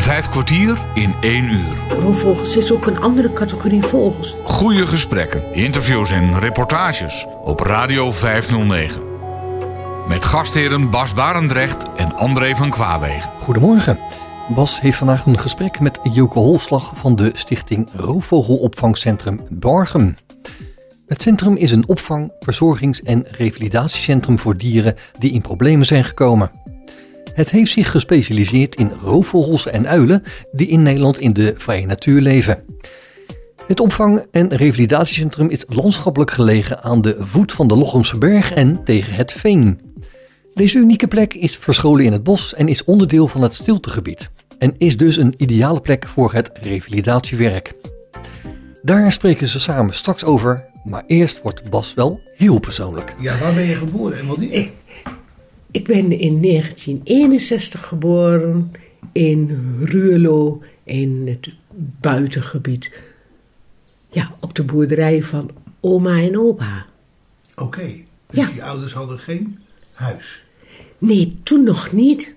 Vijf kwartier in één uur. Roofvogels is ook een andere categorie vogels. Goede gesprekken, interviews en reportages op Radio 509. Met gastheren Bas Barendrecht en André van Kwaabegen. Goedemorgen. Bas heeft vandaag een gesprek met Joke Holslag van de stichting Roofvogelopvangcentrum Bargem. Het centrum is een opvang-, verzorgings- en revalidatiecentrum voor dieren die in problemen zijn gekomen. Het heeft zich gespecialiseerd in roofvogels en uilen die in Nederland in de vrije natuur leven. Het opvang- en revalidatiecentrum is landschappelijk gelegen aan de voet van de Lochemse berg en tegen het veen. Deze unieke plek is verscholen in het bos en is onderdeel van het stiltegebied en is dus een ideale plek voor het revalidatiewerk. Daar spreken ze samen straks over, maar eerst wordt Bas wel heel persoonlijk. Ja, waar ben je geboren en wat niet? Ik, ben in 1961 geboren in Ruurlo in het buitengebied. Ja, op de boerderij van oma en opa. Oké, dus Ja. die ouders hadden geen huis. Nee, toen nog niet.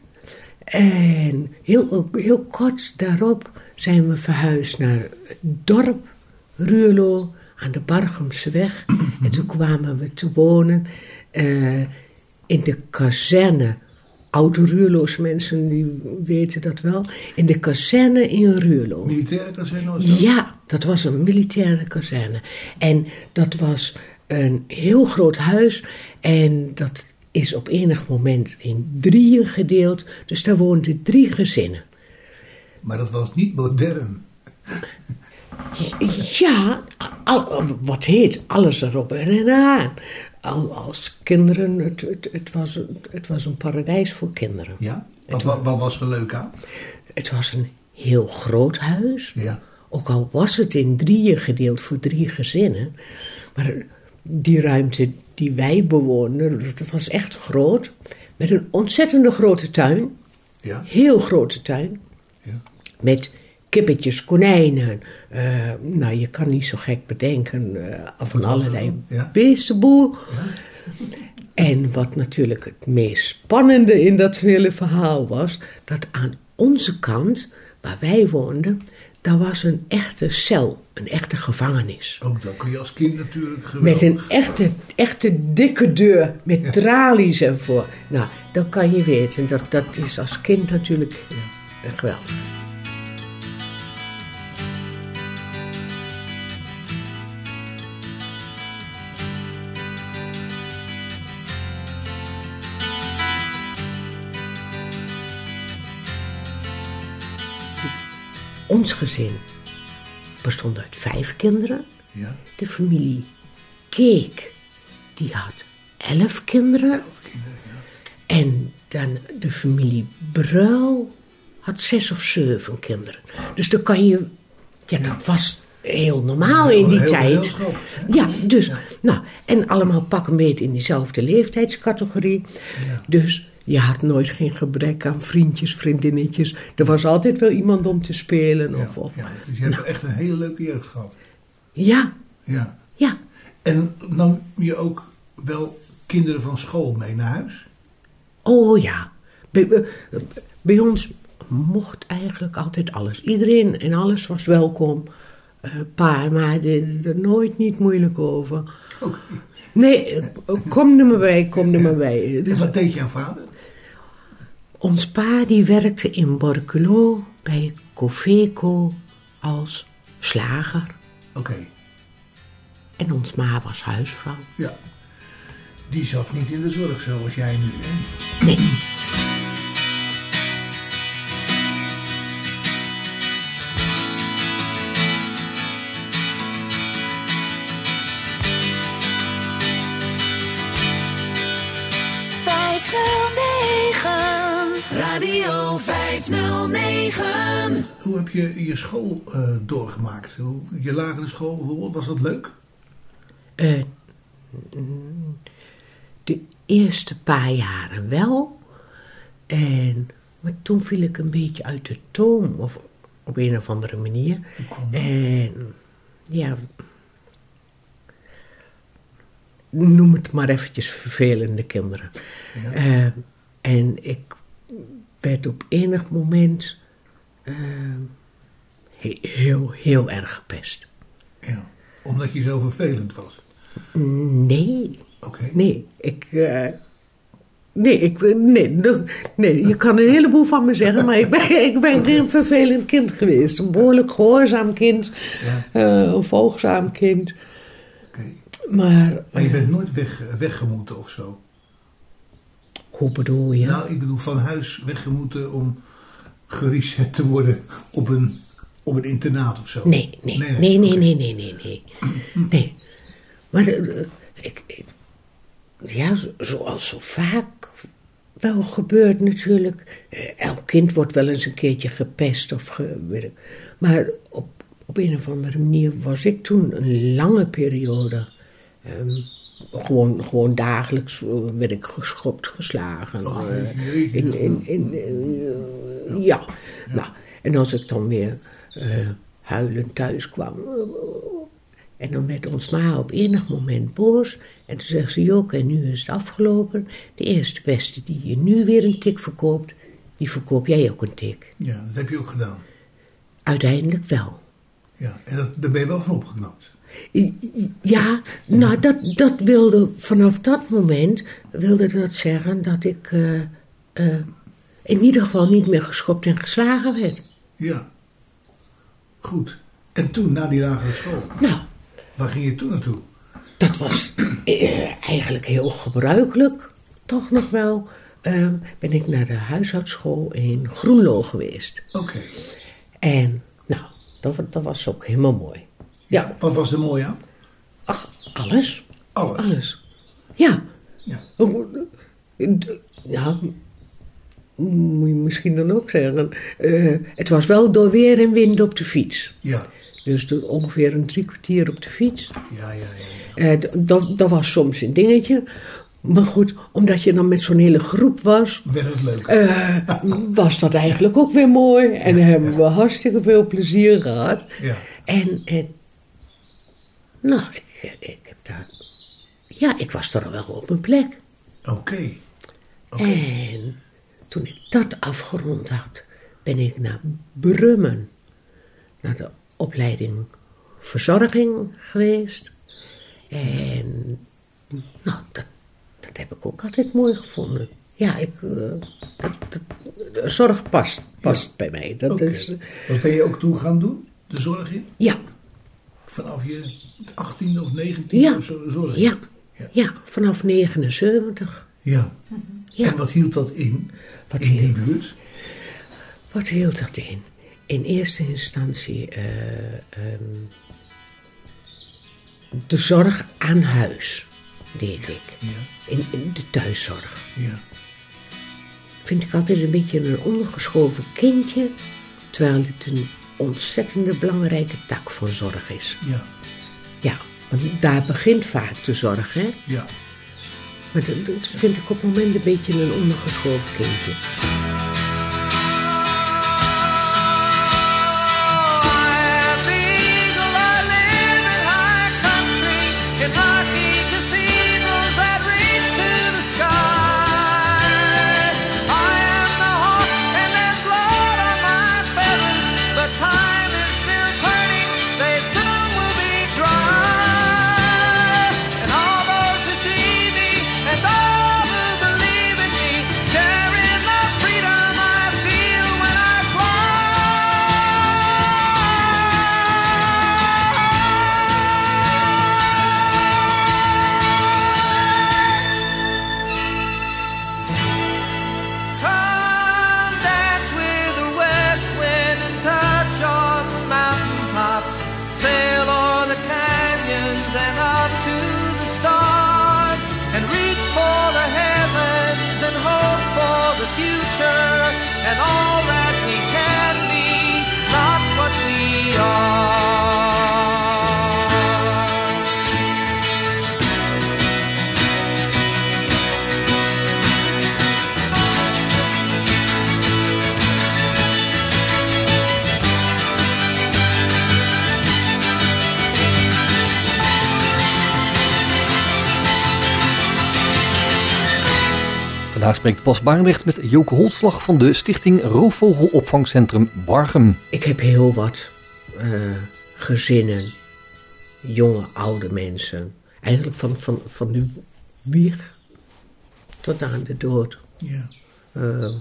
En heel, heel kort daarop zijn we verhuisd naar het dorp Ruurlo aan de Bargemseweg. en toen kwamen we te wonen eh, in de kazerne. Oude Ruurloos mensen die weten dat wel. In de kazerne in Ruurlo. Militaire kazerne was dat? Ja, dat was een militaire kazerne. En dat was een heel groot huis. En dat is op enig moment in drieën gedeeld. Dus daar woonden drie gezinnen. Maar dat was niet modern. Ja, al- wat heet alles erop en aan. Al, als kinderen, het, het, het, was, een- het was een paradijs voor kinderen. Ja? Wat, wat, wat was er leuk aan? Het was een heel groot huis. Ja. Ook al was het in drieën gedeeld voor drie gezinnen. Maar die ruimte die wij bewoonden, dat was echt groot. Met een ontzettende grote tuin. Ja? Heel grote tuin. Ja. Met kippetjes, konijnen. eh, nou, je kan niet zo gek bedenken. eh van er allerlei? Ja. beestenboel. En wat natuurlijk het meest spannende in dat hele verhaal was, dat aan onze kant, waar wij woonden, daar was een echte cel, een echte gevangenis. Ook dat kun je als kind natuurlijk geweldig. Met een echte, echte dikke deur met tralies ervoor. Nou, dan kan je weten, dat, dat is als kind natuurlijk geweldig. Ons gezin bestond uit vijf kinderen. Ja? De familie Keek, die had elf kinderen. En dan de familie Bruil had zes of zeven kinderen. Dus dan kan je... Ja, dat was heel normaal in die Heel- heel tijd. schop. Ja, dus... Nou, en allemaal pak een beet in diezelfde leeftijdscategorie. Dus je had nooit geen gebrek aan vriendjes, vriendinnetjes. Er was altijd wel iemand om te spelen. Of, of, ja. Dus je hebt echt een hele leuke jeugd gehad. ja, Ja. ja. En nam je ook wel kinderen van school mee naar huis? Oh ja, bij, bij- bij ons mocht eigenlijk altijd alles. Iedereen en alles was welkom. Eh pa en ma deden er nooit niet moeilijk over. Oké. Nee, eh, kom er maar bij, kom er maar bij. En Dus wat deed jouw vader? Ons pa die werkte in Borculo bij Cofeco als slager. Oké, En ons ma was huisvrouw. ja. Die zat niet in de zorg zoals jij nu. Hè? Nee, Radio 509. Hoe heb je je school eh, doorgemaakt? Hoe, je lagere school bijvoorbeeld, was dat leuk? Eh, de eerste paar jaren wel. En, maar toen viel ik een beetje uit de toom, of op een of andere manier. En ja, noem het maar eventjes vervelende kinderen. Ja. Eh, en ik werd op enig moment eh, he- heel, heel erg gepest. Ja. Omdat je zo vervelend was. Nee, Oké. nee, ik... eh, nee, ik, nee, nee, je kan een heleboel van me zeggen, maar ik ben, ik ben geen vervelend kind geweest. Een behoorlijk gehoorzaam kind, Ja. eh, een volgzaam kind. Oké. Maar, Maar je bent nooit weg, weggemoeten of zo? Nou, ik bedoel van huis weggemoeten om gereset te worden op een, op een internaat of zo. Nee, nee, nee, nee, nee, nee, nee, nee. Maar eh, ik, ja, zoals zo vaak wel gebeurt natuurlijk. Eh, elk kind wordt wel eens een keertje gepest of Maar op, op een of andere manier was ik toen een lange periode ehm, gewoon, gewoon dagelijks eh, werd ik geschopt, geslagen. Oh, eh, in, in, in, eh, ja. nou, en als ik dan weer eh, huilend thuis kwam. en dan werd ons ma op enig moment boos. En toen zegt ze: Joke, en nu is het afgelopen. De eerste beste die je nu weer een tik verkoopt, die verkoop jij ook een tik. Ja, dat heb je ook gedaan. Uiteindelijk wel. Ja, en dat, daar ben je wel van opgeknapt. Ja, nou, dat, dat wilde vanaf dat moment wilde dat zeggen dat ik eh, eh, in ieder geval niet meer geschopt en geslagen werd. Ja. Goed. En toen, na die lagere school, Nou, waar ging je toen naartoe? dat was eh, eigenlijk heel gebruikelijk, toch nog wel. ben ik naar de huishoudschool in Groenlo geweest. Oké. En nou, dat, dat was ook helemaal mooi. Ja, Wat was er mooi aan? ach, alles. Alles. Alles. Ja. Ja. Ja, moet je misschien dan ook zeggen. eh, het was wel door weer en wind op de fiets. Ja. Dus ongeveer een drie kwartier op de fiets. Ja, ja, ja. ja. Eh, dat, dat was soms een dingetje. Maar goed, omdat je dan met zo'n hele groep was, Werd het leuk? eh, was dat eigenlijk ook weer mooi. En hebben we hartstikke veel plezier gehad. ja. En, en nou, ik, ik heb daar... Ja, ik was er wel op mijn plek. Oké. En toen ik dat afgerond had, ben ik naar Brummen, naar de opleiding verzorging geweest. En nou, dat, dat heb ik ook altijd mooi gevonden. Ja, ik, eh, dat, zorg past, past bij mij. Dat is, eh, Wat ben je ook toen gaan doen? De zorg in? ja, Vanaf je 18 of 19 Ja. of zo in? ja, Ja. ja, vanaf 79. Ja. Ja. En wat hield dat in? Wat in die buurt? Wat hield dat in? In eerste instantie eh, ehm, de zorg aan huis deed ik. In de thuiszorg. Ja. Vind ik altijd een beetje een ondergeschoven kindje, terwijl het een ontzettende belangrijke tak van zorg is. Ja. Ja, want daar begint vaak de zorg, hè? Ja. Maar dat, dat vind ik op het moment een beetje een ondergeschoven kindje. Spreekt Bas Barendrecht met Joke Holslag van de stichting Roofvogelopvangcentrum Bargem. Ik heb heel wat eh, gezinnen, jonge, oude mensen. Eigenlijk van, van, van de wieg tot aan de dood. Ja. Eh,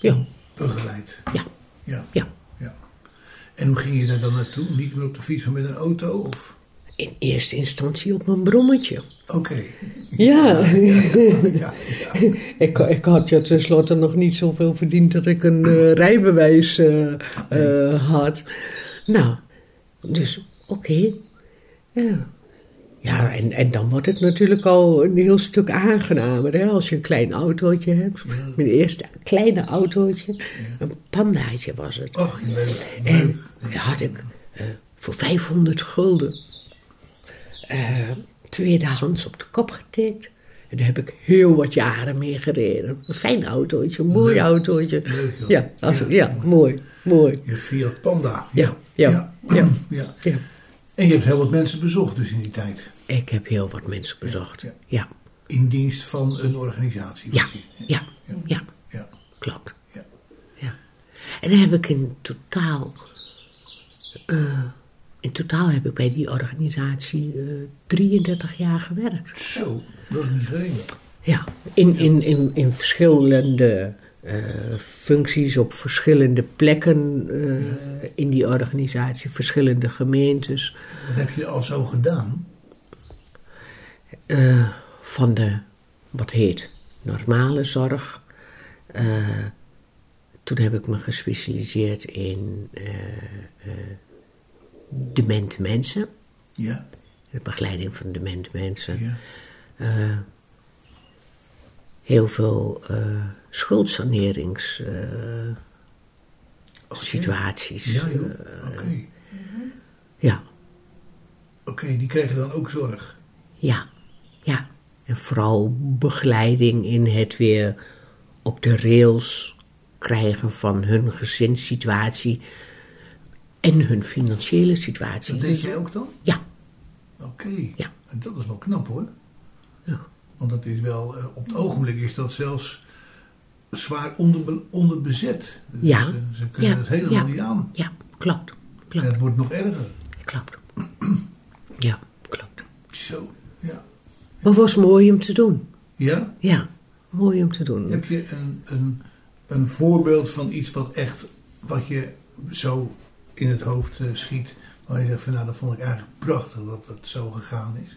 ja, Begeleid. ja, Ja. ja. ja. En hoe ging je daar dan naartoe? Niet meer op de fiets, maar met een auto? Of? In eerste instantie op mijn brommetje. Oké. Ja. Ja, ja. ik, ik had ja tenslotte nog niet zoveel verdiend dat ik een eh, rijbewijs eh, eh, had. Nou, dus oké. Ja, ja en, en dan wordt het natuurlijk al een heel stuk aangenamer hè, als je een klein autootje hebt. Mijn eerste kleine autootje, een pandaatje was het. Ach, leuk. En dat had ik voor 500 gulden eh, tweedehands op de kop getikt. En daar heb ik heel wat jaren mee gereden. Een fijn autootje, een mooi autootje. Leuk, ja, als, Ja. ja, mooi, mooi. Je Fiat Panda. Ja, ja, ja. ja. ja. En je hebt heel wat mensen bezocht dus in die tijd. Ik heb heel wat mensen bezocht. Ja. In dienst van een organisatie. ja, ja, ja, ja. klopt. Ja. Ja. En dan heb ik in totaal. eh, in totaal heb ik bij die organisatie eh 33 jaar gewerkt. Zo, dat is niet gering. Ja, in, in, in, in verschillende eh, functies op verschillende plekken eh, in die organisatie, verschillende gemeentes. Wat heb je al zo gedaan? eh, van de, wat heet, normale zorg. Eh, toen heb ik me gespecialiseerd in eh, eh, demente mensen, Ja. de begeleiding van demente mensen. ja. Eh, heel veel eh schuldsanerings eh, situaties. Ja, Oké. ja, Oké, die kregen dan ook zorg. ja, ja. En vooral begeleiding in het weer op de rails krijgen van hun gezinssituatie en hun financiële situatie. Dat deed jij ook dan? Ja, Oké. Ja. En dat is wel knap hoor. Ja. Want dat is wel, eh, op het ogenblik is dat zelfs zwaar onder, onderbezet. Dus, Ja. eh, ze kunnen Ja, het helemaal ja. niet aan. ja, klopt, En klopt, het wordt nog erger. klopt. Ja, klopt. Zo, ja. Maar was mooi om te doen. Ja? Ja, mooi om te doen. Heb je een, een, een voorbeeld van iets wat echt, wat je zo in het hoofd eh, schiet, waar je zegt van nou dat vond ik eigenlijk prachtig dat het zo gegaan is.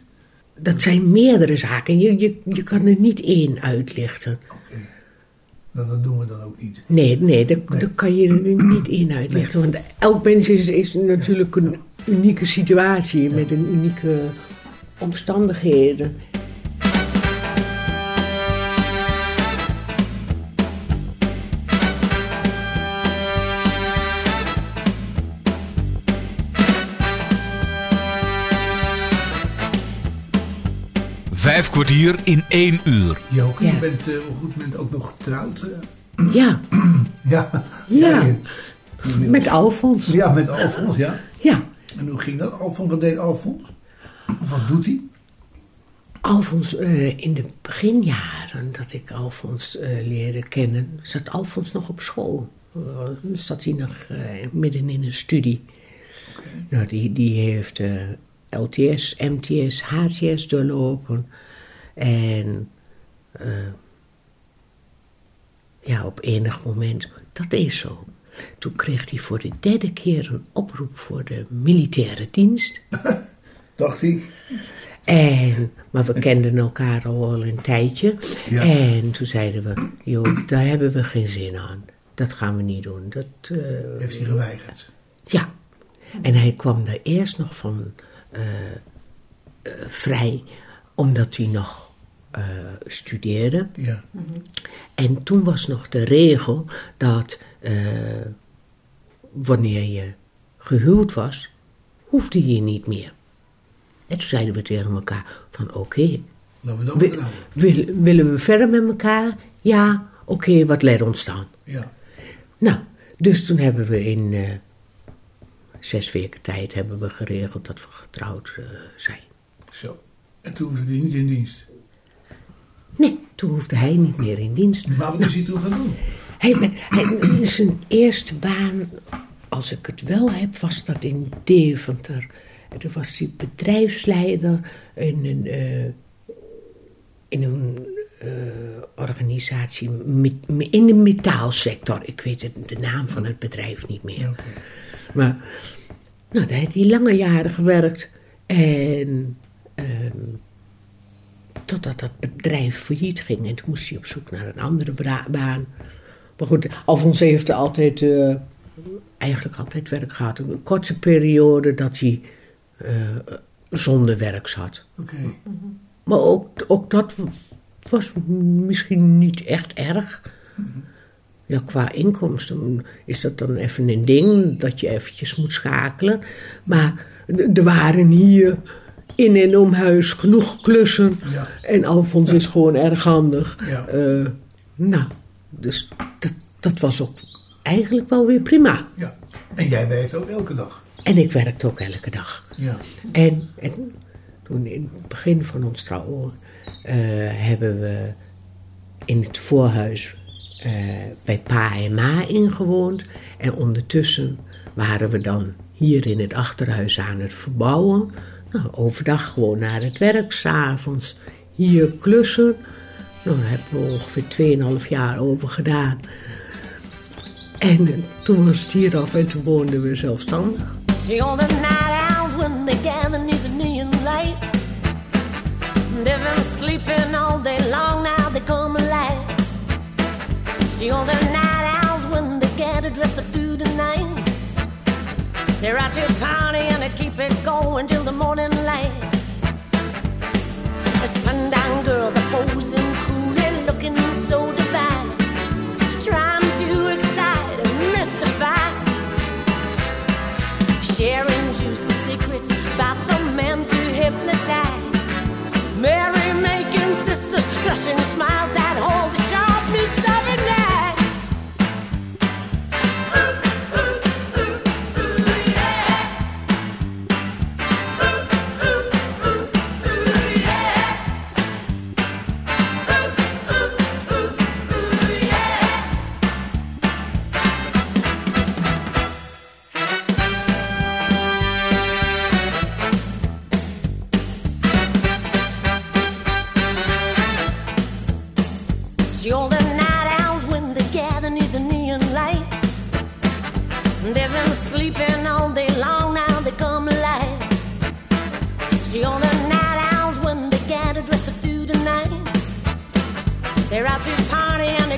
Dat zijn meerdere zaken. Je, je, je kan er niet één uitlichten. Oké. Nou, dat doen we dan ook niet. Nee, nee, Nee. daar kan je er niet één uitlichten. Want elk mens is, is natuurlijk een unieke situatie met een unieke omstandigheden. Kwartier in één uur. Joke, Ja. je bent eh, op een goed moment ook nog getrouwd. Ja, ja. Ja. met Alfons. Ja, met Alfons, ja. Ja, En hoe ging dat? Alfons, wat deed Alfons? Wat doet hij? Alfons, eh, in de beginjaren dat ik Alfons eh, leerde kennen, zat Alfons nog op school. Zat hij nog eh, midden in een studie. Nou, die, die heeft eh, LTS, MTS, HTS doorlopen. En eh, ja, op enig moment, dat is zo. Toen kreeg hij voor de derde keer een oproep voor de militaire dienst. Dacht hij. En, maar we kenden elkaar al een tijdje. Ja. En toen zeiden we, joh, daar hebben we geen zin aan. Dat gaan we niet doen. Dat, eh, Heeft hij geweigerd. ja. En hij kwam daar eerst nog van eh, vrij, omdat hij nog eh, studeerde. Ja. En toen was nog de regel dat eh, wanneer je gehuwd was, hoefde je niet meer. En toen zeiden we tegen elkaar van oké, Laten we dat wi- trouwen. wil- willen we verder met elkaar? Ja, oké, wat let ons dan? Ja. Nou, dus toen hebben we in eh, zes weken tijd hebben we geregeld dat we getrouwd zijn. Zo. En toen hoefde hij niet in dienst. Nee, toen hoefde hij niet meer in dienst. Maar wat is hij toen gaan doen? Hij, hij, zijn eerste baan, als ik het wel heb, was dat in Deventer. En toen was hij bedrijfsleider in een, eh, in een eh, organisatie in de metaalsector. Ik weet het, de naam van het bedrijf niet meer. Maar nou, daar heeft hij lange jaren gewerkt. En ehm, totdat dat bedrijf failliet ging. En toen moest hij op zoek naar een andere baan. Maar goed, Alfons heeft altijd, eh, eigenlijk altijd werk gehad. Een korte periode dat hij eh, zonder werk zat. Oké. Maar ook, ook dat was misschien niet echt erg. Ja, qua inkomsten is dat dan even een ding dat je eventjes moet schakelen. Maar er waren hier in en om huis genoeg klussen. Ja. En Alfons is gewoon erg handig. Eh, nou, dus dat, dat was ook eigenlijk wel weer prima. ja. En jij werkt ook elke dag. En ik werkte ook elke dag. Ja. En, en toen in het begin van ons trouwen eh, hebben we in het voorhuis eh, bij pa en ma ingewoond. En ondertussen waren we dan hier in het achterhuis aan het verbouwen. Nou, overdag gewoon naar het werk, s'avonds hier klussen. Nou, daar hebben we ongeveer 2,5 jaar over gedaan. En toen was het hier af en toen woonden we zelfstandig. See all the night owls when they gather near the neon lights. They've been sleeping all day long, now they come alive. See all the night owls when they gather dressed up through the night. They're out to party and they keep it going till the morning light. The sundown girls are posing coolly, looking so divine. Trying to excite and mystify sharing juicy secrets about some men to hypnotize. Merry making sisters, flashing smiles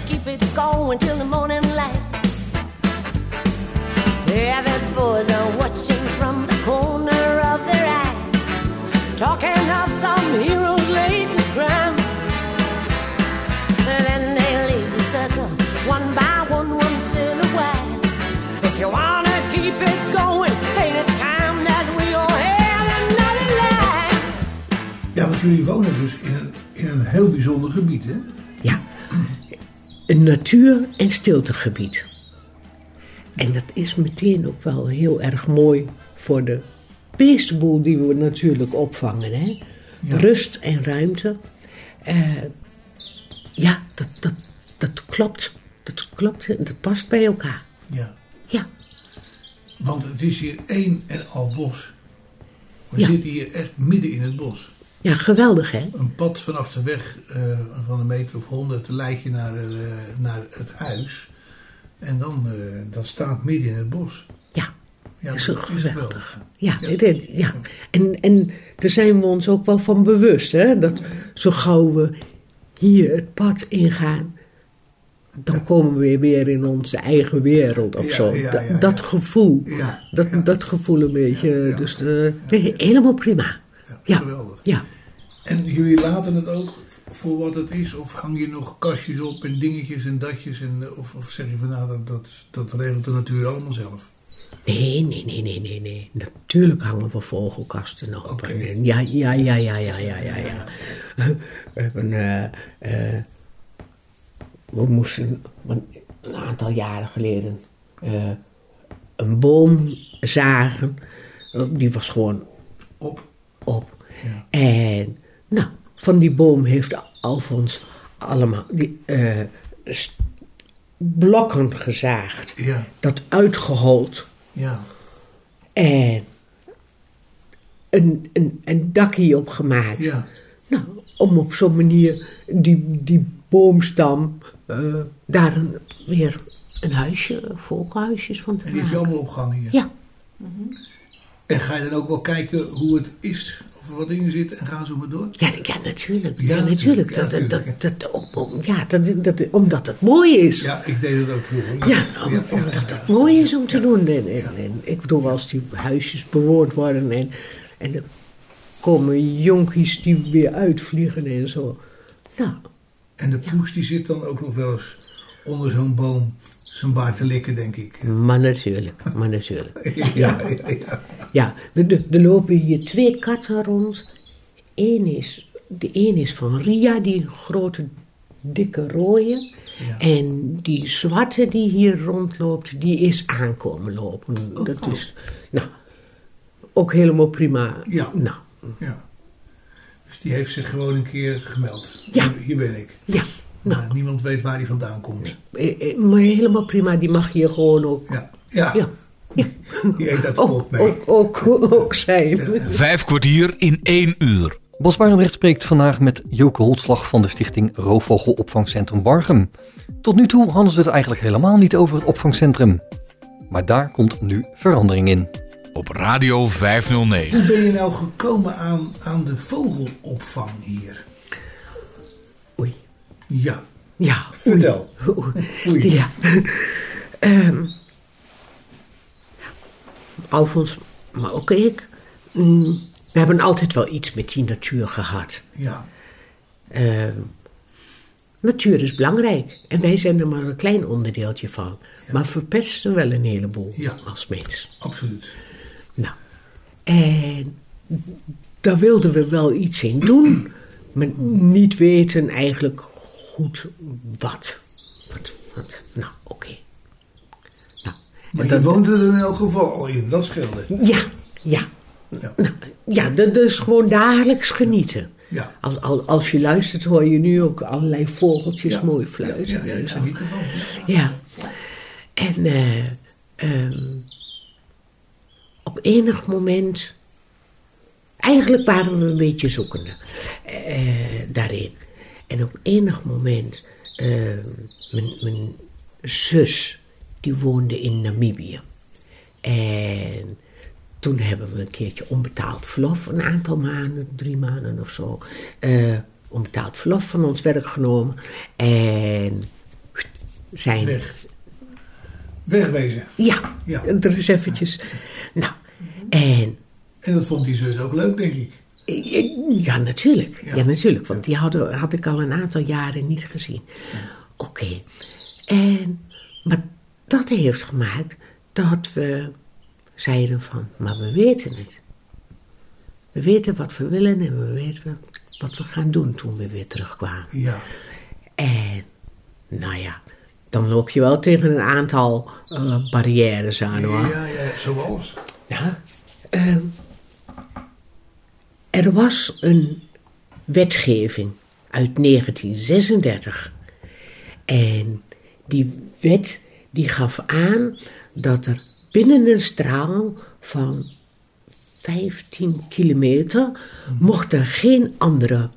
keep it going till the morning light. The avid boys are watching from the corner of their eye, talking of some hero's latest crime. And then they leave the circle one by one, once in a while. If you wanna keep it going, ain't it time that we all had another life? Ja, want jullie wonen dus in een, in een heel bijzonder gebied, hè? Een natuur- en stiltegebied. En dat is meteen ook wel heel erg mooi voor de beestenboel die we natuurlijk opvangen. Hè? Ja. Rust en ruimte. Eh, ja, dat, dat, dat klopt. Dat klopt. Dat past bij elkaar. Ja. Ja, Want het is hier één en al bos. We Ja. zitten hier echt midden in het bos. Ja geweldig hè? Een pad vanaf de weg eh, van een meter of honderd leidt je naar, eh, naar het huis. En dan eh, dat staat midden in het bos. Ja, Ja, dat is geweldig. Ja. Ja, het- ja. En, en daar zijn we ons ook wel van bewust, hè? Dat zo gauw we hier het pad ingaan, dan komen we weer in onze eigen wereld of Ja, zo. ja, Dat- ja, dat ja. gevoel, Ja, dat, dat gevoel een beetje. ja. Dus nee, helemaal prima ja. geweldig. Ja. En jullie laten het ook voor wat het is? Of hang je nog kastjes op en dingetjes en datjes? En, eh, of, zeg je van nou, dat, dat, dat regelt de natuur allemaal zelf? Nee, nee, nee, nee, nee, nee. Natuurlijk hangen we vogelkasten op. Okay. Ja, ja, ja, ja, ja, ja, ja, ja. We hebben, uh, we moesten een aantal jaren geleden een boom zagen. Die was gewoon op op. Ja. En nou, van die boom heeft Alfons allemaal die, eh, blokken gezaagd. Ja, Dat uitgehold. ja. En een, een, een dakje opgemaakt. Ja, Nou, om op zo'n manier die, die boomstam eh, daar een, weer een huisje, vogelhuisjes van te en die is maken. allemaal opgehangen hier. Ja, En ga je dan ook wel kijken hoe het is, of er wat in zit en gaan zo maar door? ja, ja, natuurlijk. Ja, Ja, natuurlijk. ja, Dat, dat, natuurlijk. dat, dat, om- om- ja, dat, dat, omdat het mooi is. Ja, ik deed het ook vroeger. Ja, om- omdat het mooi is om te doen. En, en, en ik bedoel, als die huisjes bewoond worden en, en er komen jonkies die weer uitvliegen en zo. Nou, En de poes die zit dan ook nog wel eens onder zo'n boom zijn baard te likken, denk ik. maar natuurlijk, maar natuurlijk. Ja, ja, ja. Ja, er, lopen hier twee katten rond. Eén is, de een is van Ria, die grote, dikke rode. Ja. En die zwarte die hier rondloopt, die is aankomen lopen. Oh, Dat oh. is, nou, ook helemaal prima. Ja. Nou, ja. Dus die heeft zich gewoon een keer gemeld. Ja. Hier, hier ben ik. ja, nou, Maar niemand weet waar die vandaan komt. eh, eh, maar helemaal prima. Die mag hier gewoon ook, Ja, ja. ja, ja. die eet dat ook, mee. ook, ook, ook zijn. Vijf kwartier in één uur. Bas Barendrecht spreekt vandaag met Joke Holtslag van de stichting Roofvogelopvangcentrum Bargem. Tot nu toe hadden ze het eigenlijk helemaal niet over het opvangcentrum. Maar daar komt nu verandering in. Op Radio 509. Hoe ben je nou gekomen aan, aan de vogelopvang hier? Ja, ja, oei. vertel. Oei. Ja. Ehm Alfons, maar ook ik. mm, we hebben altijd wel iets met die natuur gehad. Ja, Ehm, natuur is belangrijk en wij zijn er maar een klein onderdeeltje van. Maar verpesten wel een heleboel Ja. als mens. absoluut. Nou, en daar wilden we wel iets in doen, maar niet weten eigenlijk goed wat. Wat, wat. Nou, oké. Nou, Maar je woonde er in elk geval al in, dat scheelde. ja, ja. Ja. Nou, ja, dat is gewoon dagelijks genieten. Ja. Als, als, als je luistert hoor je nu ook allerlei vogeltjes Ja. mooi fluiten. ja, ja, ervan. Ja. En eh, ehm, op enig moment. Eigenlijk waren we een beetje zoekende eh, daarin. En op enig moment. ehm, mijn, mijn zus, die woonde in Namibië. En toen hebben we een keertje onbetaald verlof, een aantal maanden, drie maanden of zo. eh, onbetaald verlof van ons werk genomen. En zijn. Weg. Wegwezen. Ja, Ja. er is eventjes. Nou, en. En dat vond die zus ook leuk, denk ik. Ja, natuurlijk. Ja. Ja, natuurlijk. Want die hadden, had ik al een aantal jaren niet gezien. Oké. En. Maar dat heeft gemaakt dat we zeiden van. Maar we weten het. We weten wat we willen en we weten wat we gaan doen toen we weer terugkwamen. Ja. En, nou ja, dan loop je wel tegen een aantal eh, barrières aan hoor. Ja, ja, zoals. Ja. ehm, er was een wetgeving uit 1936. En die wet die gaf aan dat er binnen een straal van 15 kilometer mocht er geen andere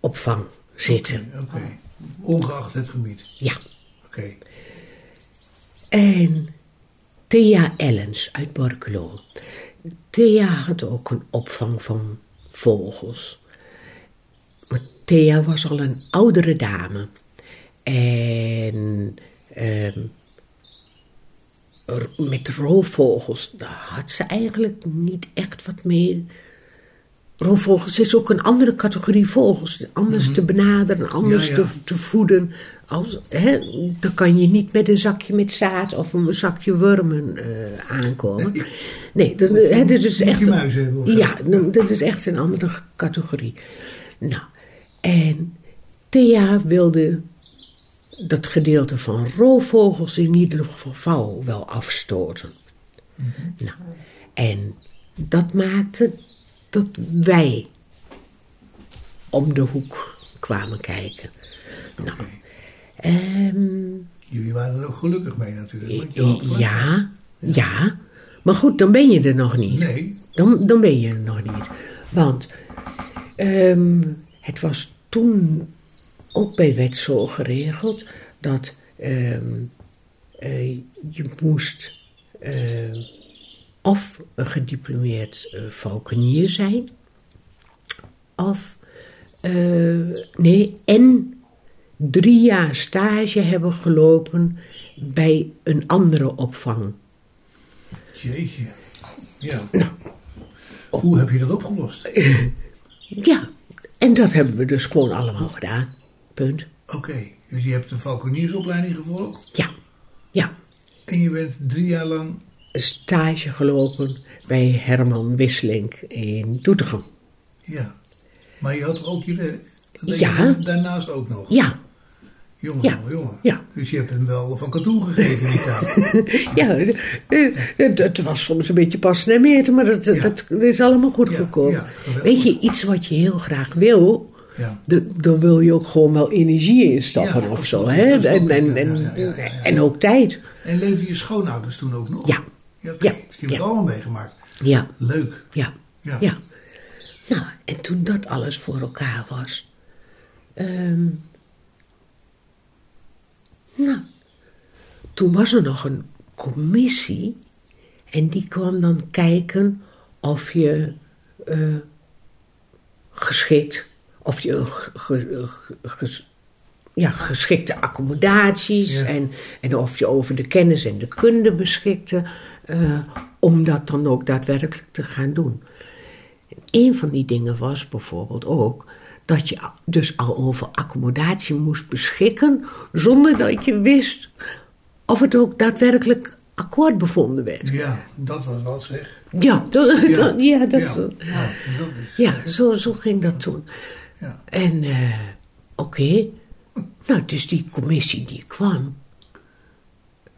opvang zitten. Oké. Ongeacht het gebied. Ja. Oké. En Thea Ellens uit Borculo. Thea had ook een opvang van vogels. Maar Thea was al een oudere dame. En ehm, met roofvogels, daar had ze eigenlijk niet echt wat mee. Roofvogels is ook een andere categorie vogels. Anders te benaderen, anders Mhm. Ja, ja. Te, te voeden. Als, hè, dan kan je niet met een zakje met zaad of een zakje wormen eh, aankomen. Nee, dat, hè, dit is echt. Ja, dat is echt een andere categorie. Nou, en Thea wilde dat gedeelte van roofvogels in ieder geval wel afstoten. Nou, en dat maakte dat wij om de hoek kwamen kijken. Nou, ehm, Jullie waren er ook gelukkig mee natuurlijk. gelijk. ja, ja. Maar goed, dan ben je er nog niet. Nee, Dan, dan ben je er nog niet. Want ehm, het was toen ook bij wet zo geregeld dat ehm, eh, je moest eh, of een gediplomeerd eh, valkenier zijn, of eh, nee, en drie jaar stage hebben gelopen bij een andere opvang. jeetje. Ja. Nou. Hoe heb je dat opgelost? Ja, en dat hebben we dus gewoon allemaal gedaan. Punt. Oké, dus je hebt een valkoniersopleiding gevolgd Ja, ja. en je bent drie jaar lang. Stage gelopen bij Herman Wisseling in Doetinchem. Ja. Maar je had ook je werk. Dat deed Ja. je daarnaast ook nog. Ja, Jongen, Ja. jongen. Ja. Dus je hebt hem wel van katoen gegeven die tijd. ja het, was soms een beetje passen en meten, maar dat, Ja. dat is allemaal goed Ja, gekomen. Weet je, iets wat je heel graag wil, de- daar wil je ook gewoon wel energie in stappen Ja, of zo. Hè? En, ook- en, en, en ook tijd. En leefden je schoonouders toen ook nog? Ja. Ja, Dus die hebben het allemaal meegemaakt. Ja, Leuk. ja. Ja. Ja. Nou, en toen dat alles voor elkaar was. ehm, nou, toen was er nog een commissie. En die kwam dan kijken of je eh, geschikt, of je ge- ge- ge- ges- ja, geschikte accommodaties Ja. en, en of je over de kennis en de kunde beschikte, eh, om dat dan ook daadwerkelijk te gaan doen. En een van die dingen was bijvoorbeeld ook dat je dus al over accommodatie moest beschikken zonder dat je wist of het ook daadwerkelijk akkoord bevonden werd. Ja, dat was wat zeg. Ja, dat, Ja. dat- ja, dat, ja. Ja, dat is, ja, zo, zo ging dat toen. Ja. En eh, oké, nou, dus die commissie die kwam.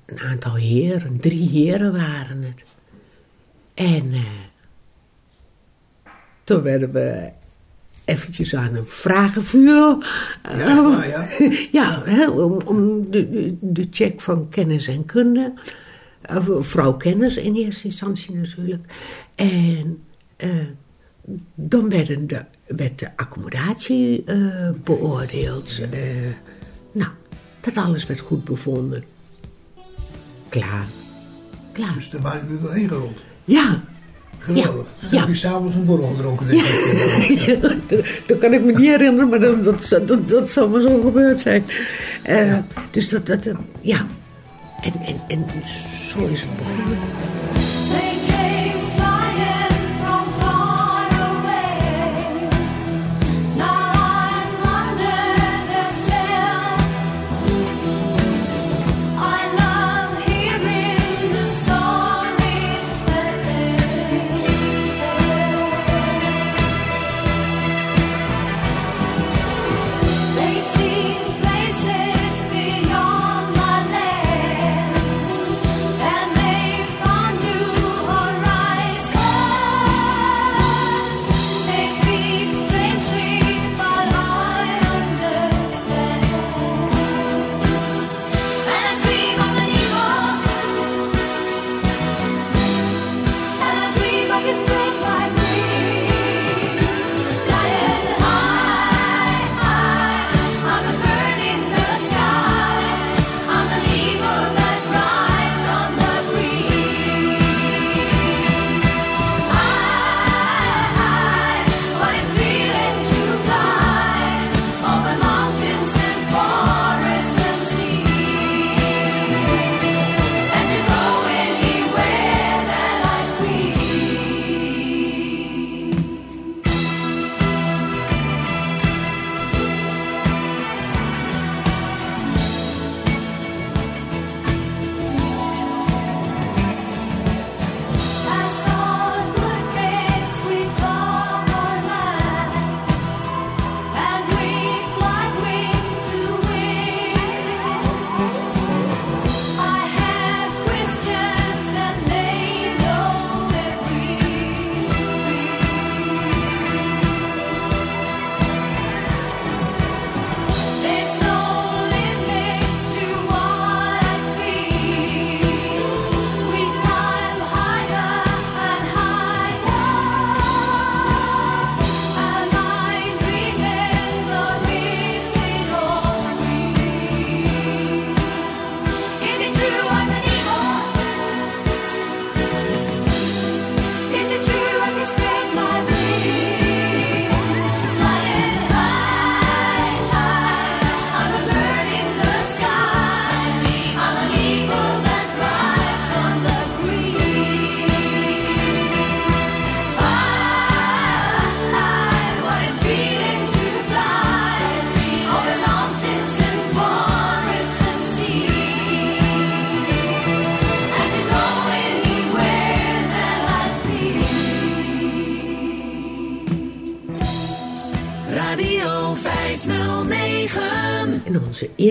Een aantal heren, drie heren waren het. En eh, toen werden we eventjes aan een vragenvuur. Ja, ja. ja, om, om de, de, check van kennis en kunde. Vrouw kennis in eerste instantie natuurlijk. En eh, dan werden de, werd de accommodatie eh, beoordeeld. Eh, nou, dat alles werd goed bevonden. Klaar. Klaar. Dus daar waren jullie doorheen gerold. Ja. Geweldig. Ja, ja. heb je s'avonds een borrel gedronken, denk ik. dat, dat kan ik me niet herinneren, maar dat, dat, zou- dat, dat zou maar zo gebeurd zijn. Eh, Dus dat, dat eh, ja. En, en, en zo is het begonnen.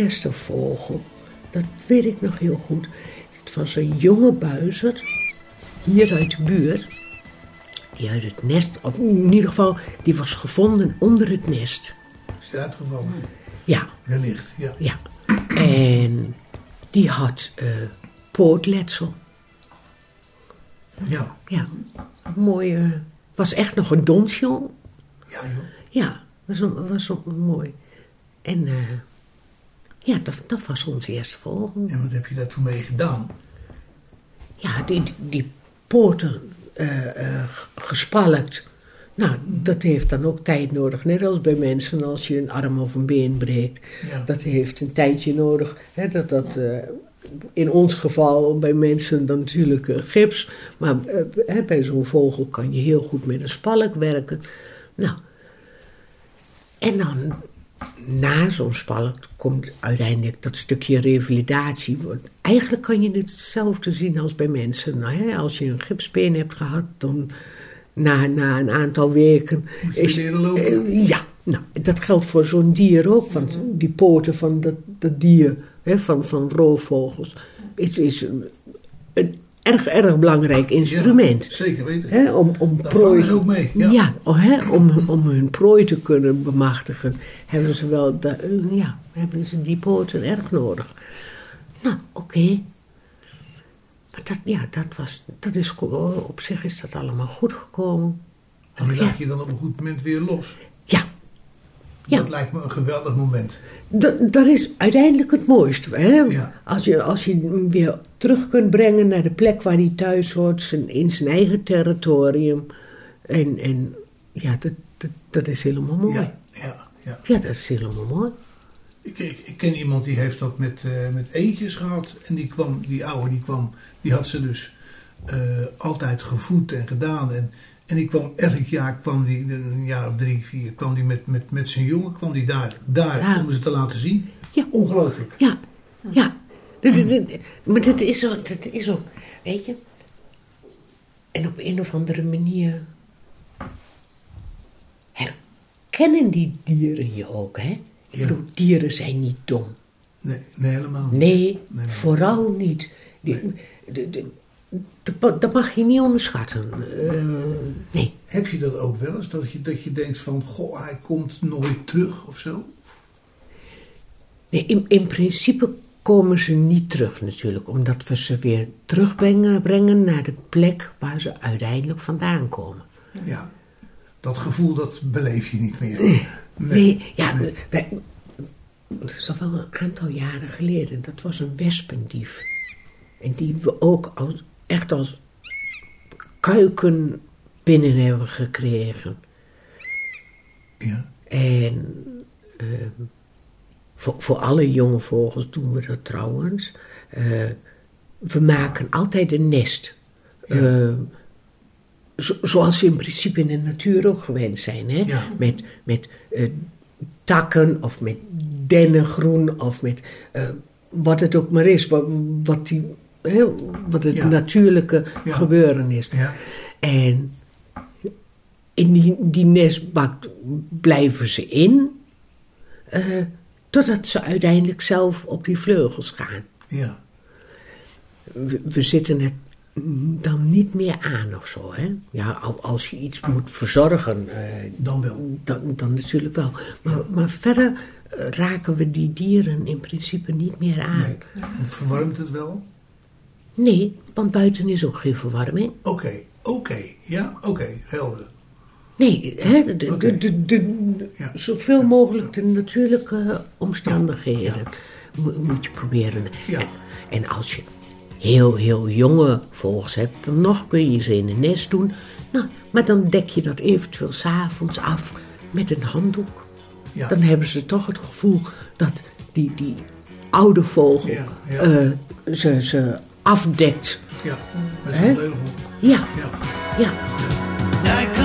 Eerste vogel, dat weet ik nog heel goed. Het was een jonge buizerd, hier uit de buurt. Die uit het nest, of in ieder geval, die was gevonden onder het nest. Is het uitgevallen? Ja, Wellicht, ja. ja. En die had eh, pootletsel. Ja, Ja, mooi. eh, was echt nog een donsje. ja joh. Ja, was, was mooi. En eh, ja, dat, dat was onze eerste vogel. En wat heb je daar toen mee gedaan? Ja, die, die, poten eh, eh, gespalkt. Nou, dat heeft dan ook tijd nodig. Net als bij mensen als je een arm of een been breekt. Ja. Dat heeft een tijdje nodig. Hè, dat dat, eh, in ons geval bij mensen dan natuurlijk gips. Maar hè, bij zo'n vogel kan je heel goed met een spalk werken. Nou, en dan na zo'n spalk komt uiteindelijk dat stukje revalidatie. Want Eigenlijk kan je hetzelfde zien als bij mensen. Nou, hè, als je een gipsbeen hebt gehad, dan na, na een aantal weken... Moet je leren lopen? eh, ja, nou, dat geldt voor zo'n dier ook. Want die poten van dat, dat dier, hè, van, van roofvogels, is, is een, een erg, erg belangrijk instrument. Ja, zeker weten. Hè, om, om Daar prooi, ze ook mee, ja. ja. oh, om, om hun prooi te kunnen bemachtigen, hebben ze wel eh, ja, hebben ze die poten erg nodig. Nou, oké. Maar dat, ja, dat, was, dat is, op zich is dat allemaal goed gekomen. En die laat je dan op een goed moment weer los. Ja, Ja. Dat lijkt me een geweldig moment. Dat, dat is uiteindelijk het mooiste. Hè? Ja. Als, je, als je hem weer terug kunt brengen naar de plek waar hij thuis hoort, zijn, in zijn eigen territorium. En, en ja, dat, dat, dat is helemaal mooi. Ja. Ja, ja, ja. dat is helemaal mooi. Ik, ik, ik ken iemand die heeft dat met, eh, met eendjes gehad. En die kwam, die oude, die kwam, die had ze dus eh, altijd gevoed en gedaan. En, en die kwam elk jaar, kwam die, een jaar of drie, vier, kwam die met, met, met zijn jongen, kwam die daar, daar Ja. om ze te laten zien. Ja. Ongelooflijk. Ja, ja. Maar dat is, ook, is ook, weet je. En op een of andere manier herkennen die dieren je ook, hè? Ik Ja. bedoel, dieren zijn niet dom. Nee, nee helemaal niet. Nee, nee. vooral niet. Die, de, de, dat- dat mag je niet onderschatten. Eh, nee. Heb je dat ook wel eens? Dat je, dat je denkt van, goh, hij komt nooit terug of zo? nee in, in principe komen ze niet terug natuurlijk, omdat we ze weer terugbrengen brengen naar de plek waar ze uiteindelijk vandaan komen. Ja. Dat gevoel, dat beleef je niet meer. Nee, ja, nee. wij, het is al wel een aantal jaren geleden. Dat was een wespendief. En die we ook als, echt als kuiken binnen hebben gekregen. Ja. En ehm, voor, voor alle jonge vogels doen we dat trouwens. Eh, we maken altijd een nest. Ja. Ehm, zo- zoals ze in principe in de natuur ook gewend zijn. Hè? Ja. Met, met eh, takken of met dennengroen of met eh, wat het ook maar is. Wat, wat, die, hè, wat het Ja. natuurlijke Ja. gebeuren is. Ja. En in die, die nestbak blijven ze in, eh, totdat ze uiteindelijk zelf op die vleugels gaan. Ja. We, we zitten het dan niet meer aan of zo. Hè? Ja, al- als je iets moet verzorgen, eh, Dan wel. dan, dan natuurlijk wel. Maar, maar verder eh, raken we die dieren in principe niet meer aan. Nee. Verwarmt het wel? Nee, want buiten is ook geen verwarming. Oké, oké. Ja, oké, helder. Nee, hè, de, de, de, de- Ja. zoveel mogelijk de natuurlijke omstandigheden mo- moet je proberen. Ja. En, en als je heel, heel jonge vogels hebt, dan nog kun je ze in een nest doen. Nou, maar dan dek je dat eventueel s'avonds af met een handdoek. Ja. Dan hebben ze toch het gevoel dat die, die oude vogel eh, ze, ze afdekt. Ja, met een. Ja, Ja. ja.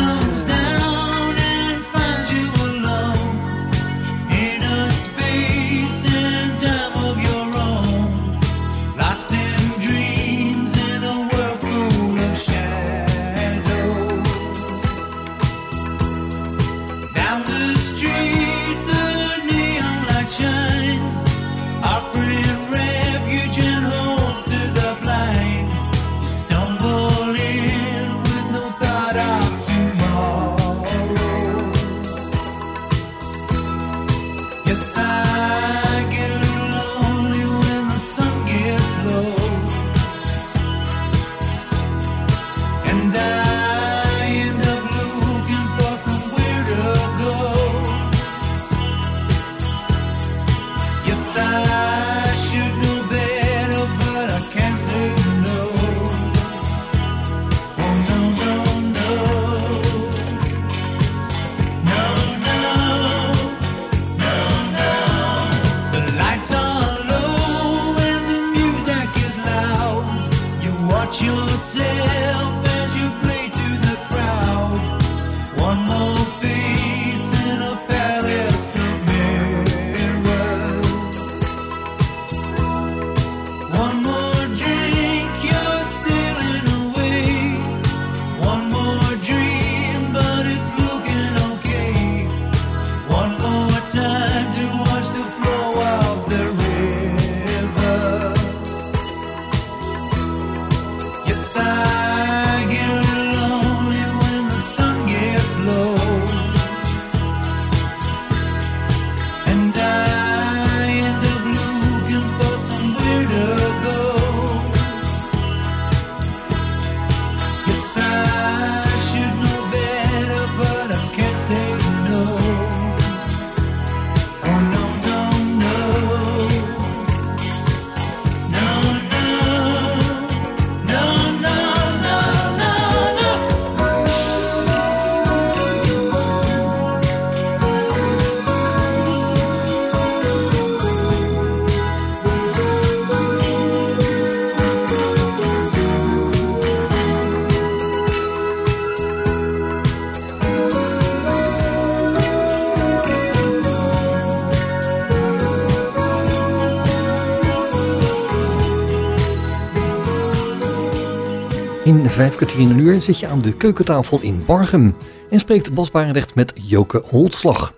In vijf kwartier in een uur zit je aan de keukentafel in Bargem en spreekt Bas Barendrecht met Joke Holtslag.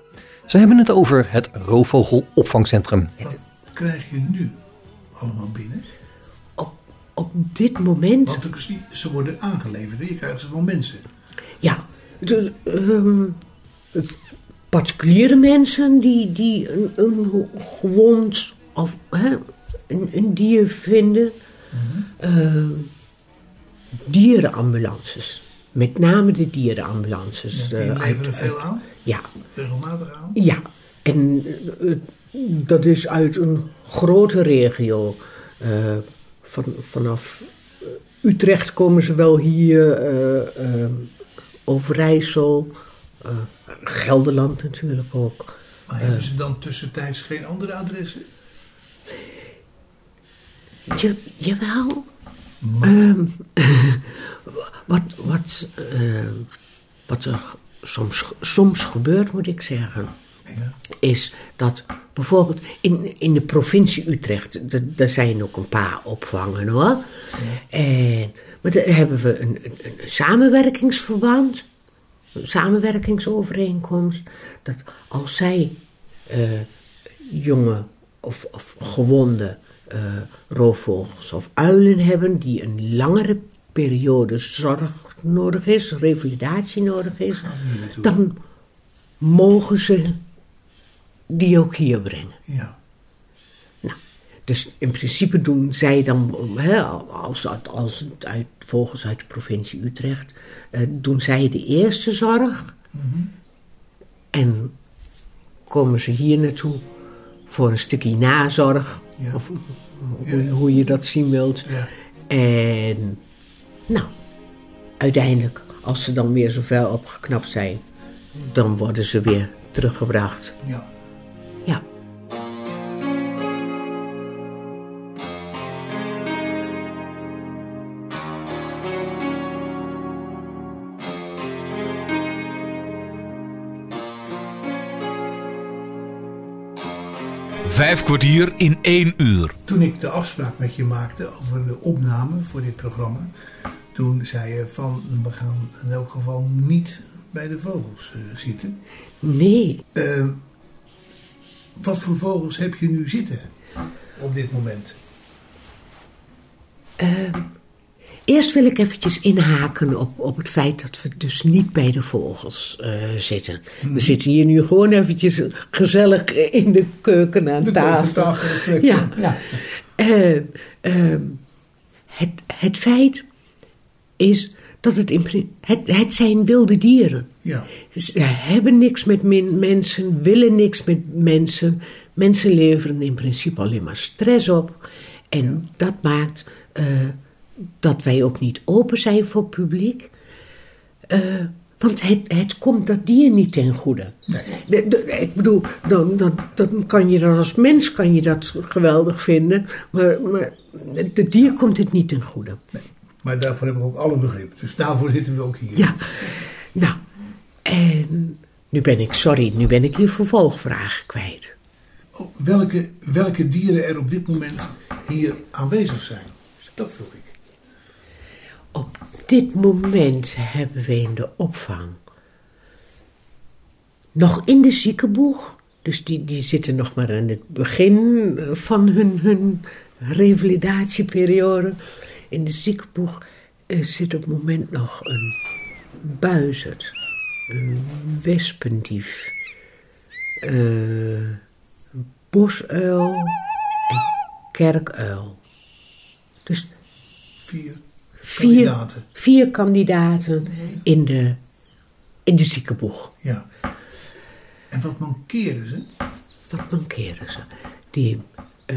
Ze hebben het over het roofvogelopvangcentrum. Wat krijg je nu allemaal binnen? Op, op dit moment, Want niet- ze worden aangeleverd. Je krijgt ze van mensen. ja, dus, particuliere mensen die, die een, een gewond of hè, een, een dier vinden, ehm, dierenambulances. Met name de dierenambulances. Die eh, uit- leveren uit- veel aan, Ja, regelmatig aan. Ja, en eh, eh, dat is uit een grote regio. Van, vanaf Utrecht komen ze wel hier, Overijssel, Gelderland natuurlijk ook. Maar hebben ze dan tussentijds geen andere adressen? Je, jawel. Ehm, wat, wat, eh, wat er soms, soms gebeurt, moet ik zeggen, Ja. is dat bijvoorbeeld in, in de provincie Utrecht, daar zijn ook een paar opvangen hoor. En, maar daar hebben we een, een, een samenwerkingsverband, een samenwerkingsovereenkomst, dat als zij eh, jonge of, of gewonde eh, roofvogels of uilen hebben die een langere periode zorg nodig is, revalidatie nodig is, dan mogen ze die ook hier brengen. Ja. Nou, dus in principe doen zij dan, hè, als, als het uit, vogels uit de provincie Utrecht, eh, doen zij de eerste zorg. En komen ze hier naartoe voor een stukje nazorg, Ja. of hoe, hoe je dat zien wilt. Ja. En nou, uiteindelijk, als ze dan weer zo ver opgeknapt zijn, dan worden ze weer teruggebracht. ja. Ja. Vijf kwartier in één uur. Toen ik de afspraak met je maakte over de opname voor dit programma, toen zei je van we gaan in elk geval niet bij de vogels eh, zitten. Nee, Eh, wat voor vogels heb je nu zitten op dit moment? Eerst wil ik eventjes inhaken op, op het feit dat we dus niet bij de vogels eh, zitten. We zitten hier nu gewoon eventjes gezellig in de keuken aan De tafel. Ja. ja. Eh, ehm, het, het feit is dat het, in, het, het zijn wilde dieren. ja. Ze hebben niks met min- mensen, willen niks met mensen. Mensen leveren in principe alleen maar stress op. En dat maakt eh, dat wij ook niet open zijn voor publiek. Eh, want het, het komt dat dier niet ten goede. Nee. De- de- ik bedoel, dan, dan kan je dan als mens kan je dat geweldig vinden. Maar, maar de dier komt het niet ten goede. Maar daarvoor heb ik ook alle begrip. Dus daarvoor zitten we ook hier. Ja, nou, en nu ben ik, sorry, nu ben ik je vervolgvragen kwijt. Oh, welke, welke dieren er op dit moment hier aanwezig zijn? Dat vroeg ik. Dit moment hebben we in de opvang nog in de ziekenboeg, dus die, die zitten nog maar aan het begin van hun, hun revalidatieperiode. In de ziekenboeg zit op het moment nog een buizerd, een wespendief, eh, een bosuil en kerkuil. Dus Vier vier, kandidaten. vier kandidaten in de, in de ziekenboeg. Ja. En wat mankeren ze? Wat mankeren ze? Die eh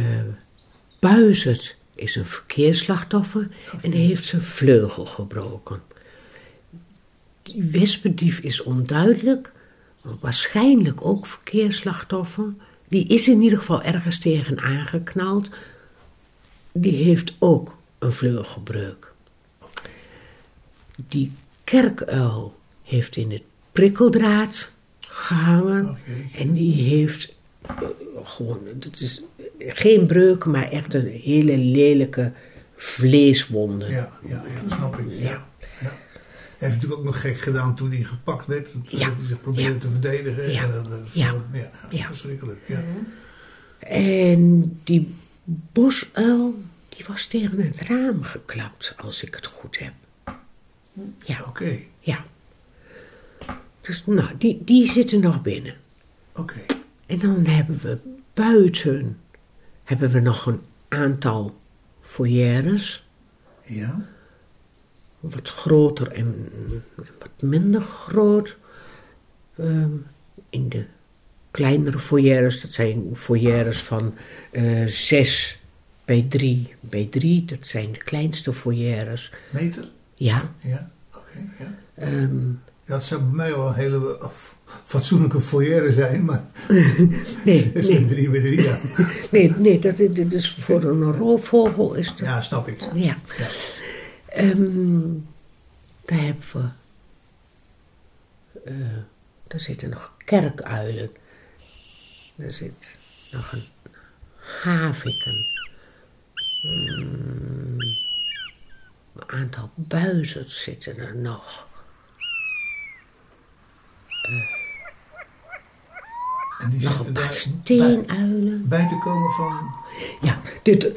buizerd is een verkeersslachtoffer en die heeft zijn vleugel gebroken. Die wespendief is onduidelijk, waarschijnlijk ook verkeersslachtoffer. Die is in ieder geval ergens tegen aangeknald. Die heeft ook een vleugelbreuk. Die kerkuil heeft in het prikkeldraad gehangen. En die heeft eh, gewoon, het is geen breuk, maar echt een hele lelijke vleeswonde. Ja, ja, ja, dat snap ik. Ja. Ja. Ja. Hij heeft natuurlijk ook nog gek gedaan toen hij gepakt werd. Toen Ja. hij zich probeerde Ja. te verdedigen. Ja. En dat, dat, Ja. ja. ja, Ja. verschrikkelijk. Ja. En die bosuil, die was tegen het raam geklapt, als ik het goed heb. Ja, Oké, ja. Dus nou, die, die zitten nog binnen. oké. En dan hebben we buiten hebben we nog een aantal foyeres. Ja, Wat groter en wat minder groot. Ehm, in de kleinere foyeres, dat zijn foyeres van eh 6 bij 3 bij 3. Dat zijn de kleinste foyeres. meter? Ja, Ja, oké. ja. ehm, ja, het zou bij mij wel een hele fatsoenlijke foyer zijn, maar nee, is nee, een drie bij drie, ja. nee, nee, dat is, dat is voor een roofvogel is dat Ja, snap ik. Ja. Ja. Ehm, daar hebben we. eh, daar zitten nog kerkuilen. Er zit nog een haviken. Mm, een aantal buizers zitten er nog. En die Nog een paar steenuilen. bij, bij te komen van... Ja, dit,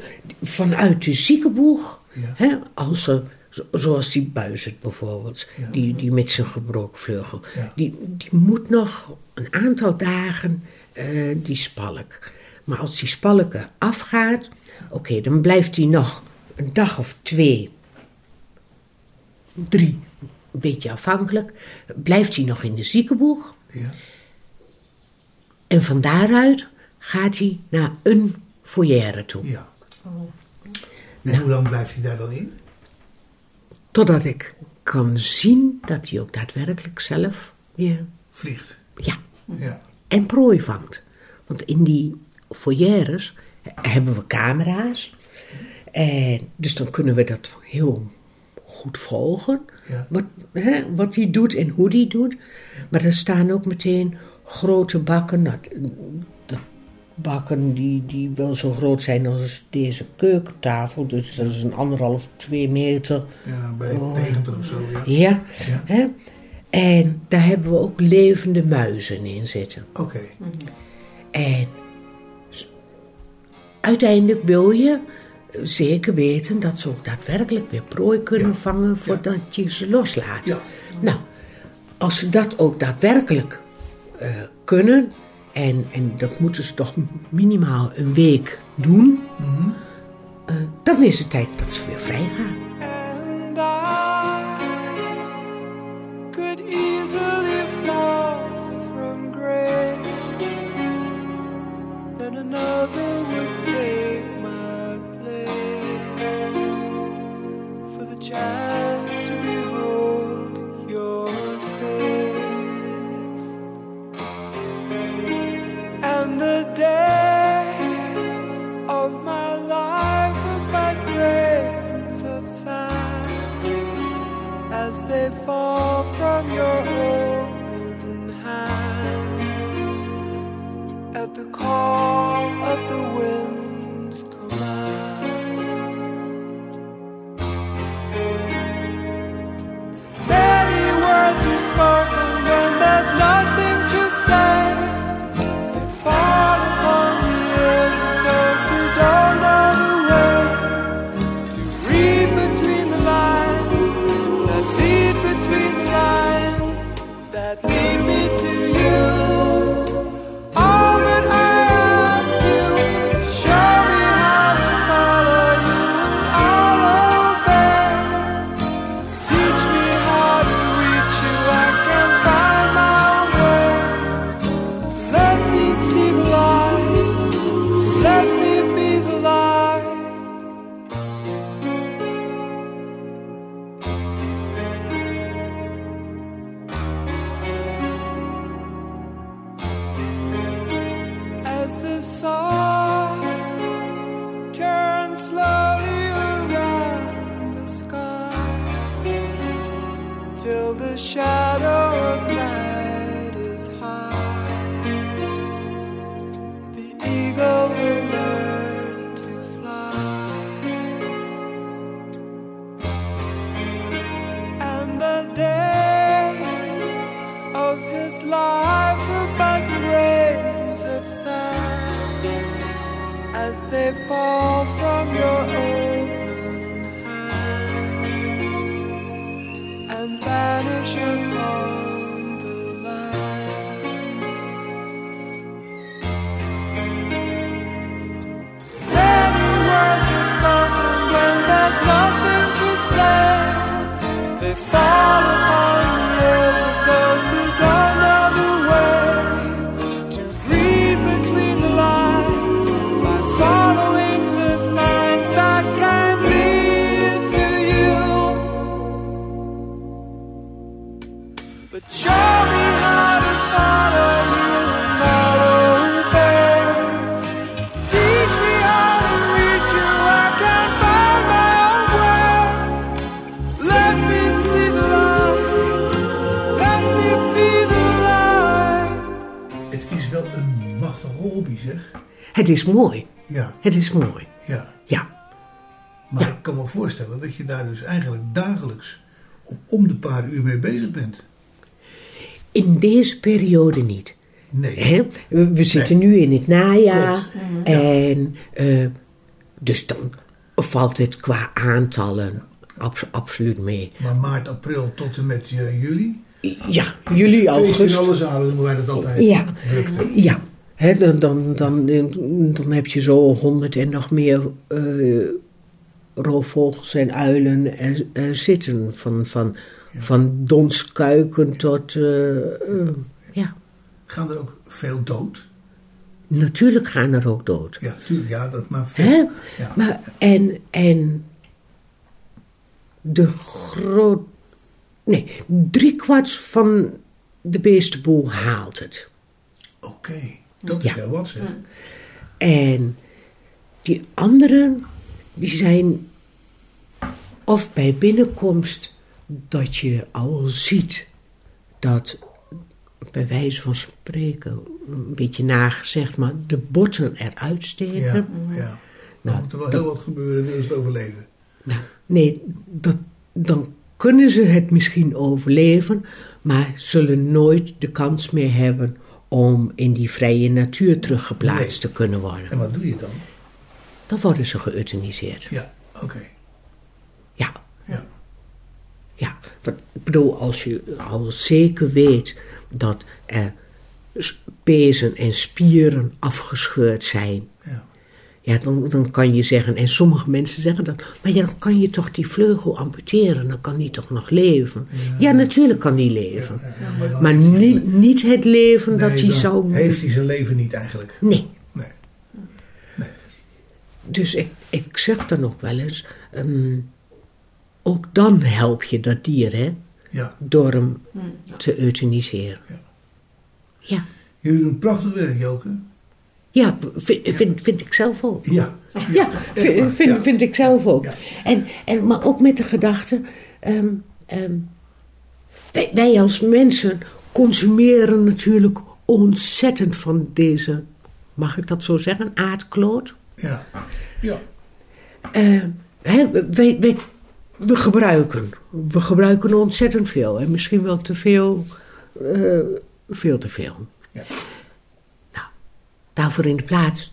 vanuit de ziekenboeg, Ja. hè, als ze, zo- zoals die buizerd bijvoorbeeld, Ja. die, die met zijn gebroken vleugel, Ja. die, die moet nog een aantal dagen eh, die spalk. Maar als die spalk afgaat, oké, dan blijft hij nog een dag of twee, drie, een beetje afhankelijk, blijft hij nog in de ziekenboeg. Ja. En van daaruit gaat hij naar een foyer toe. ja. En hoe lang blijft hij daar dan in? Totdat ik kan zien dat hij ook daadwerkelijk zelf weer, Vliegt. ja, Ja. en prooi vangt. Want in die foyeres hebben we camera's. En dus dan kunnen we dat heel goed volgen. Ja. Wat, hè, wat hij doet en hoe hij doet. Maar er staan ook meteen grote bakken. Nou, bakken die, die wel zo groot zijn als deze keukentafel. Dus dat is een anderhalf, twee meter. Ja, bij Oh. 90 of zo, ja. Ja. Ja. Hè? En daar hebben we ook levende muizen in zitten. Oké. En uiteindelijk wil je zeker weten dat ze ook daadwerkelijk weer prooi kunnen Ja. vangen voordat je ze loslaat. Ja. Nou, als ze dat ook daadwerkelijk eh, kunnen, en, en dat moeten ze toch minimaal een week doen, eh, dan is het tijd dat ze weer vrij gaan. And I could easily fall from grace. Then another the call of the wind's command. Many words are spoken Het is mooi. Ja, Het is mooi. ja. Ja. Maar Ja. ik kan me voorstellen dat je daar dus eigenlijk dagelijks om, om de paar uur mee bezig bent. In deze periode niet. Nee. We, we zitten nu in het najaar. Klopt. En eh, dus dan valt het qua aantallen abs- absoluut mee. Maar maart, april tot en met eh, juli. Ja, juli, augustus. alle zalen noemen wij dat altijd. Ja, Drukte. ja. Hè, dan, dan, dan, dan heb je zo honderd en nog meer eh, roofvogels en uilen en, eh, zitten. Van, van, van donskuiken tot... eh, ja, Gaan er ook veel dood? natuurlijk gaan er ook dood. Ja, tuurlijk. Ja, dat maar veel. Ja. Maar, en, en de groot... Nee, driekwart van de beestenboel haalt het. Oké, dat is Ja. heel wat zeg. En die anderen, die zijn of bij binnenkomst dat je al ziet dat, bij wijze van spreken, een beetje nagezegd, maar de botten eruit steken. Ja, ja. Dan Nou, moet er wel dat- heel wat gebeuren, willen ze het overleven. Nou, nee, dat, dan kunnen ze het misschien overleven, maar zullen nooit de kans meer hebben om in die vrije natuur teruggeplaatst Nee. te kunnen worden. En wat doe je dan? Dan worden ze geëuthaniseerd. Ja, oké. Ja, Ja. ja. Want, ik bedoel, als je al zeker weet dat er pezen en spieren afgescheurd zijn, ja. Ja, dan, dan kan je zeggen, en sommige mensen zeggen dat, maar ja, dan kan je toch die vleugel amputeren, dan kan die toch nog leven. Ja, natuurlijk kan die leven. Ja, Maar niet, niet het leven Nee, dat hij zou... Heeft hij zijn leven niet eigenlijk? Nee. Nee. Dus ik, ik zeg dan ook wel eens, ehm, ook dan help je dat dier, hè, Ja. door hem te euthaniseren. Ja. Ja, Jullie doen prachtig werk, Joke. Ja vind, vind, vind ik zelf ook. Ja. Ja, vind, vind, vind ik zelf ook. En, en, maar ook met de gedachte, ehm, ehm, wij, wij als mensen consumeren natuurlijk ontzettend van deze, mag ik dat zo zeggen, aardkloot. Ja. Ja. Hè, wij, wij, we gebruiken. We gebruiken ontzettend veel. En misschien wel te veel. eh, veel te veel. Ja. Daarvoor in de plaats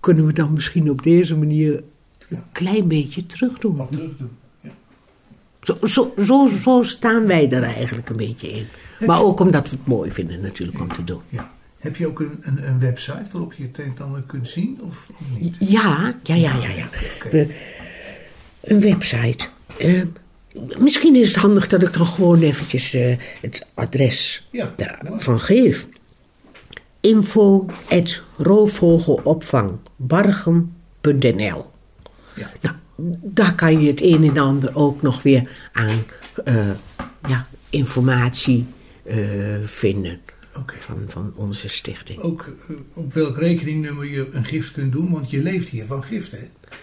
kunnen we dan misschien op deze manier een klein beetje terugdoen. Wat terug doen. Ja. Zo, zo, zo, zo staan wij er eigenlijk een beetje in. Maar ook omdat we het mooi vinden natuurlijk om te doen. ja. Heb je ook een, een, een website waarop je het een ander kunt zien of, of niet? Ja, ja, ja, ja. ja. We- een website. Eh, misschien is het handig dat ik er gewoon eventjes eh, het adres Ja, daarvan geef. Info roofvogelopvangbargem.nl Ja. Nou, daar kan je het een en ander ook nog weer aan eh, ja, informatie eh, vinden van, van onze stichting. Ook eh, op welk rekeningnummer je een gift kunt doen, want je leeft hier van giften.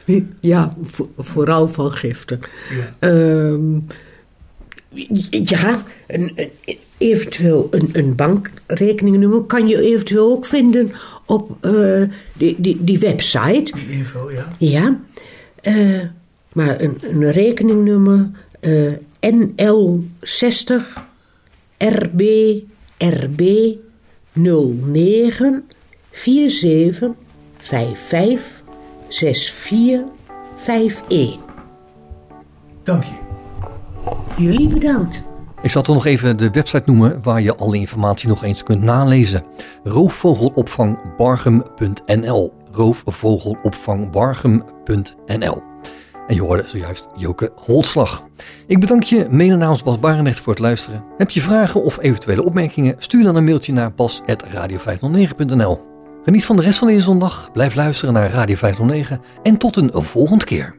Hè? Ja, vo- vooral van giften. Ja. Ehm, ja, een, een- eventueel een, een bankrekeningnummer kan je eventueel ook vinden op eh, die, die, die website. Die info, ja. Ja, eh, maar een, een rekeningnummer eh, NL60 RB RB 09 47 55 64 51. Dank je. Jullie bedankt. Ik zal toch nog even de website noemen waar je alle informatie nog eens kunt nalezen. Roofvogelopvangbargem.nl Roofvogelopvangbargem.nl En je hoorde zojuist Joke Holtslag. Ik bedank je mede namens Bas Barendrecht voor het luisteren. Heb je vragen of eventuele opmerkingen? Stuur dan een mailtje naar bas.radio509.nl Geniet van de rest van deze zondag, blijf luisteren naar Radio 509 en tot een volgende keer.